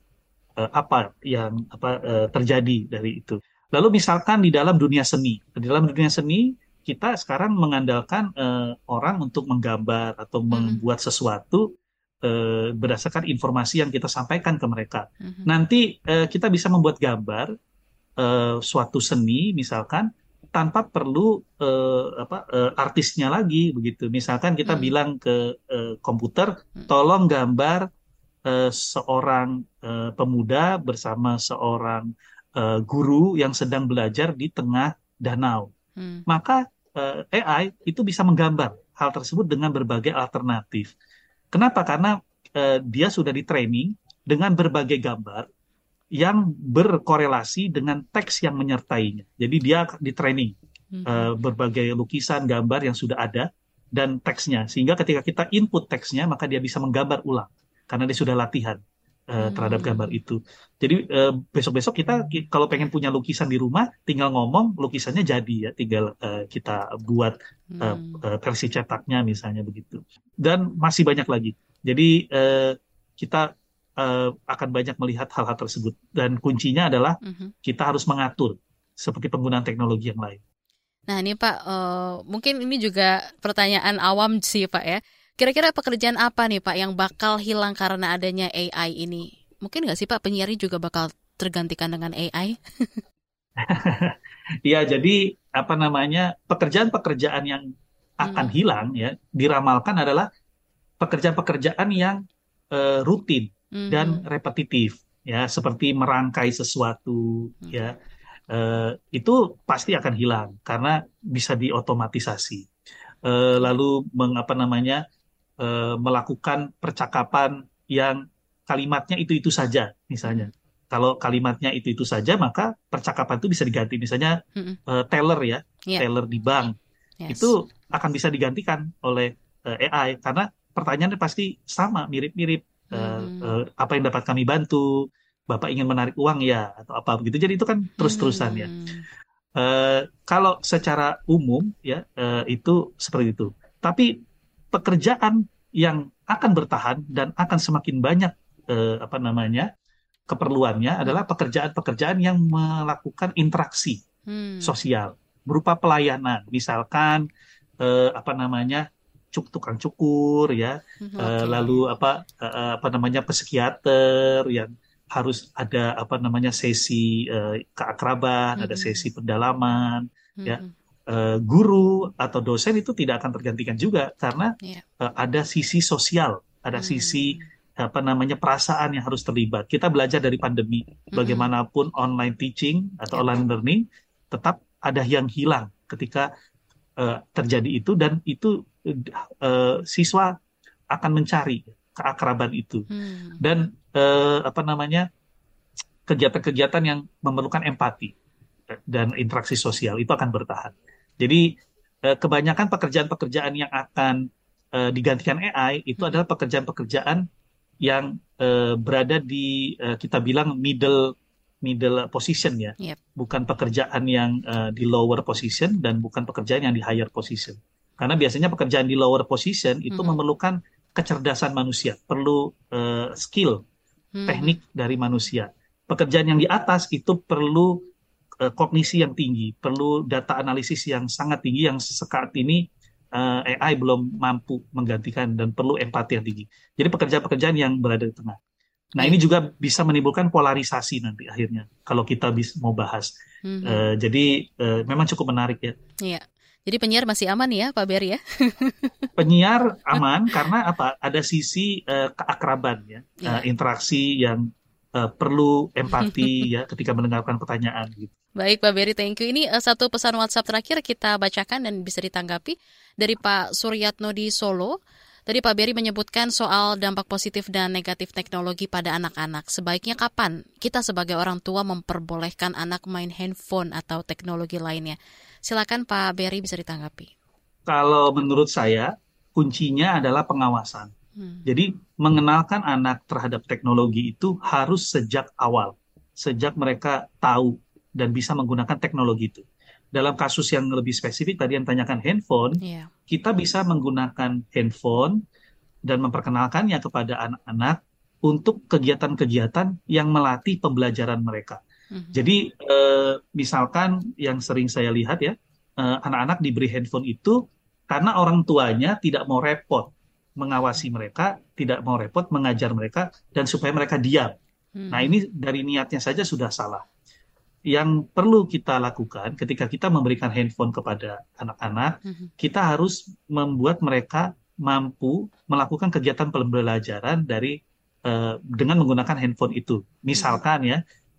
eh, apa yang apa eh, terjadi dari itu. Lalu misalkan di dalam dunia seni, di dalam dunia seni kita sekarang mengandalkan eh, orang untuk menggambar atau membuat sesuatu eh, berdasarkan informasi yang kita sampaikan ke mereka. Nanti eh, kita bisa membuat gambar eh, suatu seni misalkan tanpa perlu eh, apa eh, artisnya lagi begitu. Misalkan kita bilang ke eh, komputer, tolong gambar eh, seorang eh, pemuda bersama seorang eh, guru yang sedang belajar di tengah danau. Hmm. Maka eh, AI itu bisa menggambar hal tersebut dengan berbagai alternatif. Kenapa? Karena eh, dia sudah di training dengan berbagai gambar yang berkorelasi dengan teks yang menyertainya. Jadi dia di training eh, berbagai lukisan, gambar yang sudah ada dan teksnya. Sehingga ketika kita input teksnya, maka dia bisa menggambar ulang karena dia sudah latihan eh, terhadap gambar itu. Jadi eh, besok-besok kita ki- kalau pengen punya lukisan di rumah, tinggal ngomong lukisannya jadi ya, tinggal eh, kita buat eh, eh, versi cetaknya misalnya begitu. Dan masih banyak lagi. Jadi eh, kita eh, akan banyak melihat hal-hal tersebut dan kuncinya adalah Mhm. kita harus mengatur seperti penggunaan teknologi yang lain. Nah ini Pak, eh, mungkin ini juga pertanyaan awam sih Pak ya. Kira-kira pekerjaan apa nih Pak yang bakal hilang karena adanya AI ini? Mungkin nggak sih Pak penyiar juga bakal tergantikan dengan AI? *laughs* Iya, jadi apa namanya pekerjaan-pekerjaan yang akan hilang ya diramalkan adalah pekerjaan-pekerjaan yang eh, rutin dan repetitif ya seperti merangkai sesuatu ya Eh, itu pasti akan hilang karena bisa diotomatisasi. Eh, lalu mengapa namanya eh, melakukan percakapan yang kalimatnya itu-itu saja misalnya. Kalau kalimatnya itu-itu saja maka percakapan itu bisa diganti. Misalnya eh, teller ya, Iya. teller di bank. Yes. itu akan bisa digantikan oleh eh, AI karena pertanyaannya pasti sama mirip-mirip. Eh, eh, apa yang dapat kami bantu? Bapak ingin menarik uang ya? Atau apa begitu. Jadi itu kan terus-terusan ya. Eh, kalau secara umum ya eh, itu seperti itu. Tapi pekerjaan yang akan bertahan dan akan semakin banyak eh, apa namanya keperluannya adalah pekerjaan-pekerjaan yang melakukan interaksi Hmm. sosial berupa pelayanan. Misalkan eh, apa namanya cuk tukang cukur ya. Mhm, Eh, oke. lalu apa eh, apa namanya psikiater yang harus ada apa namanya sesi eh, keakraban ada sesi pendalaman ya Eh, guru atau dosen itu tidak akan tergantikan juga karena Iya. eh, ada sisi sosial ada sisi apa namanya perasaan yang harus terlibat. Kita belajar dari pandemi. Bagaimanapun online teaching atau online learning tetap ada yang hilang ketika eh, terjadi itu dan itu eh, siswa akan mencari keakraban itu. Dan eh, apa namanya kegiatan-kegiatan yang memerlukan empati dan interaksi sosial itu akan bertahan. Jadi eh, kebanyakan pekerjaan-pekerjaan yang akan eh, digantikan AI itu adalah pekerjaan-pekerjaan yang eh, berada di kita bilang middle middle position ya, Yep. bukan pekerjaan yang di lower position dan bukan pekerjaan yang di higher position. Karena biasanya pekerjaan di lower position itu memerlukan kecerdasan manusia, perlu skill, Hmm. teknik dari manusia. Pekerjaan yang di atas itu perlu eh, kognisi yang tinggi, perlu data analisis yang sangat tinggi yang saat ini eh, AI belum mampu menggantikan dan perlu empati yang tinggi. Jadi pekerjaan-pekerjaan yang berada di tengah. Nah ini juga bisa menimbulkan polarisasi nanti akhirnya kalau kita bis, mau bahas. Mhm. Eh, jadi eh, memang cukup menarik ya. Iya. Jadi penyiar masih aman ya Pak Beri ya? *laughs* penyiar aman karena apa? Ada sisi uh, keakraban ya, yeah. uh, interaksi yang uh, perlu *laughs* empati ya ketika mendengarkan pertanyaan gitu. Baik Pak Beri, thank you. Ini uh, satu pesan WhatsApp terakhir kita bacakan dan bisa ditanggapi dari Pak Suryatno di Solo. Tadi Pak Beri menyebutkan soal dampak positif dan negatif teknologi pada anak-anak. Sebaiknya kapan kita sebagai orang tua memperbolehkan anak main handphone atau teknologi lainnya? Silakan Pak Beri bisa ditanggapi. Kalau menurut saya, kuncinya adalah pengawasan. Hmm. Jadi mengenalkan anak terhadap teknologi itu harus sejak awal, sejak mereka tahu dan bisa menggunakan teknologi itu dalam kasus yang lebih spesifik tadi yang tanyakan handphone, yeah. kita bisa menggunakan handphone dan memperkenalkannya kepada anak-anak untuk kegiatan-kegiatan yang melatih pembelajaran mereka. Mm-hmm. Jadi eh, misalkan yang sering saya lihat ya, eh, anak-anak diberi handphone itu karena orang tuanya tidak mau repot mengawasi mereka, tidak mau repot mengajar mereka dan supaya mereka diam. Mm-hmm. Nah ini dari niatnya saja sudah salah yang perlu kita lakukan ketika kita memberikan handphone kepada anak-anak, mm-hmm. kita harus membuat mereka mampu melakukan kegiatan pembelajaran dari uh, dengan menggunakan handphone itu. Misalkan ya,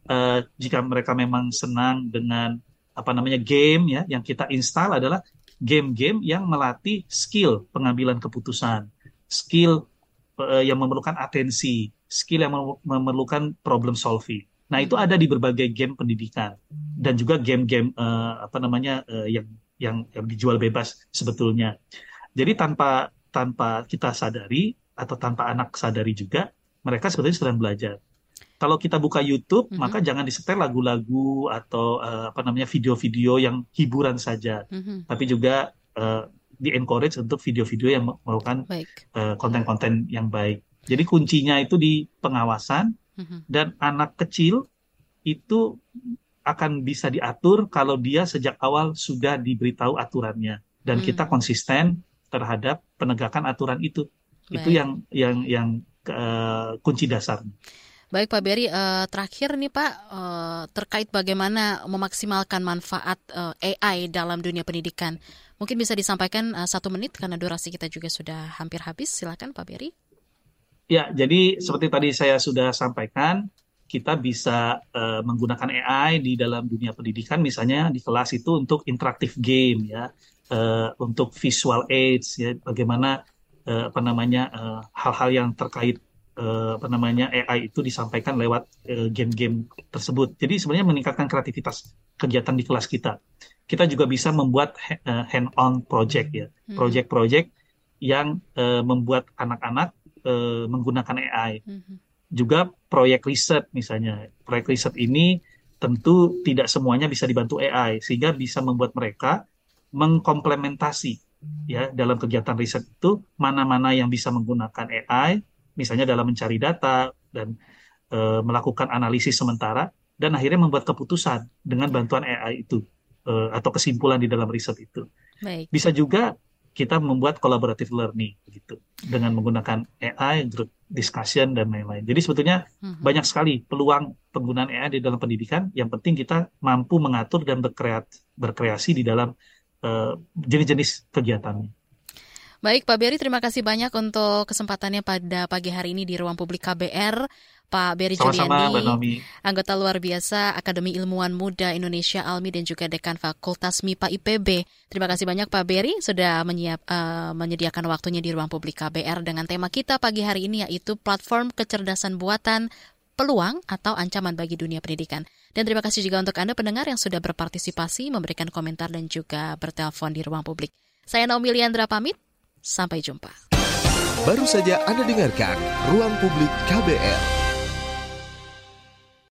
uh, jika mereka memang senang dengan apa namanya game ya, yang kita install adalah game-game yang melatih skill pengambilan keputusan, skill uh, yang memerlukan atensi, skill yang memerlukan problem solving. Nah, itu ada di berbagai game pendidikan dan juga game-game uh, apa namanya uh, yang yang yang dijual bebas sebetulnya. Jadi tanpa tanpa kita sadari atau tanpa anak sadari juga mereka sebetulnya sedang belajar. Kalau kita buka YouTube, mm-hmm. maka jangan disetel lagu-lagu atau uh, apa namanya video-video yang hiburan saja, mm-hmm. tapi juga uh, di encourage untuk video-video yang merupakan uh, konten-konten yang baik. Jadi kuncinya itu di pengawasan, Mm-hmm. Dan anak kecil itu akan bisa diatur kalau dia sejak awal sudah diberitahu aturannya dan mm. kita konsisten terhadap penegakan aturan itu. Baik. Itu yang yang yang uh, kunci dasar. Baik Pak Beri, uh, terakhir nih Pak uh, terkait bagaimana memaksimalkan manfaat uh, AI dalam dunia pendidikan. Mungkin bisa disampaikan uh, satu menit karena durasi kita juga sudah hampir habis. Silakan Pak Beri. Ya, jadi seperti tadi saya sudah sampaikan, kita bisa uh, menggunakan AI di dalam dunia pendidikan, misalnya di kelas itu untuk interaktif game ya, uh, untuk visual aids ya, bagaimana uh, apa namanya hal-hal uh, yang terkait uh, apa namanya AI itu disampaikan lewat game-game tersebut. Jadi sebenarnya meningkatkan kreativitas kegiatan di kelas kita. Kita juga bisa membuat uh, hand-on project ya, hmm. project-project yang uh, membuat anak-anak uh, menggunakan AI. Mm-hmm. Juga proyek riset misalnya, proyek riset ini tentu tidak semuanya bisa dibantu AI sehingga bisa membuat mereka mengkomplementasi ya dalam kegiatan riset itu mana-mana yang bisa menggunakan AI misalnya dalam mencari data dan e, melakukan analisis sementara dan akhirnya membuat keputusan dengan bantuan AI itu e, atau kesimpulan di dalam riset itu. Baik. Bisa juga kita membuat collaborative learning gitu dengan menggunakan AI, group discussion dan lain-lain. Jadi sebetulnya hmm. banyak sekali peluang penggunaan AI di dalam pendidikan. Yang penting kita mampu mengatur dan berkreat, berkreasi di dalam uh, jenis-jenis kegiatannya. Baik Pak Beri, terima kasih banyak untuk kesempatannya pada pagi hari ini di ruang publik KBR. Pak Beri Juliani, anggota luar biasa Akademi Ilmuwan Muda Indonesia ALMI dan juga Dekan Fakultas MIPA IPB. Terima kasih banyak Pak Beri sudah menyiap, uh, menyediakan waktunya di ruang publik KBR dengan tema kita pagi hari ini yaitu platform kecerdasan buatan peluang atau ancaman bagi dunia pendidikan. Dan terima kasih juga untuk Anda pendengar yang sudah berpartisipasi, memberikan komentar dan juga bertelepon di ruang publik. Saya Naomi Liandra pamit, sampai jumpa. Baru saja Anda dengarkan Ruang Publik KBR.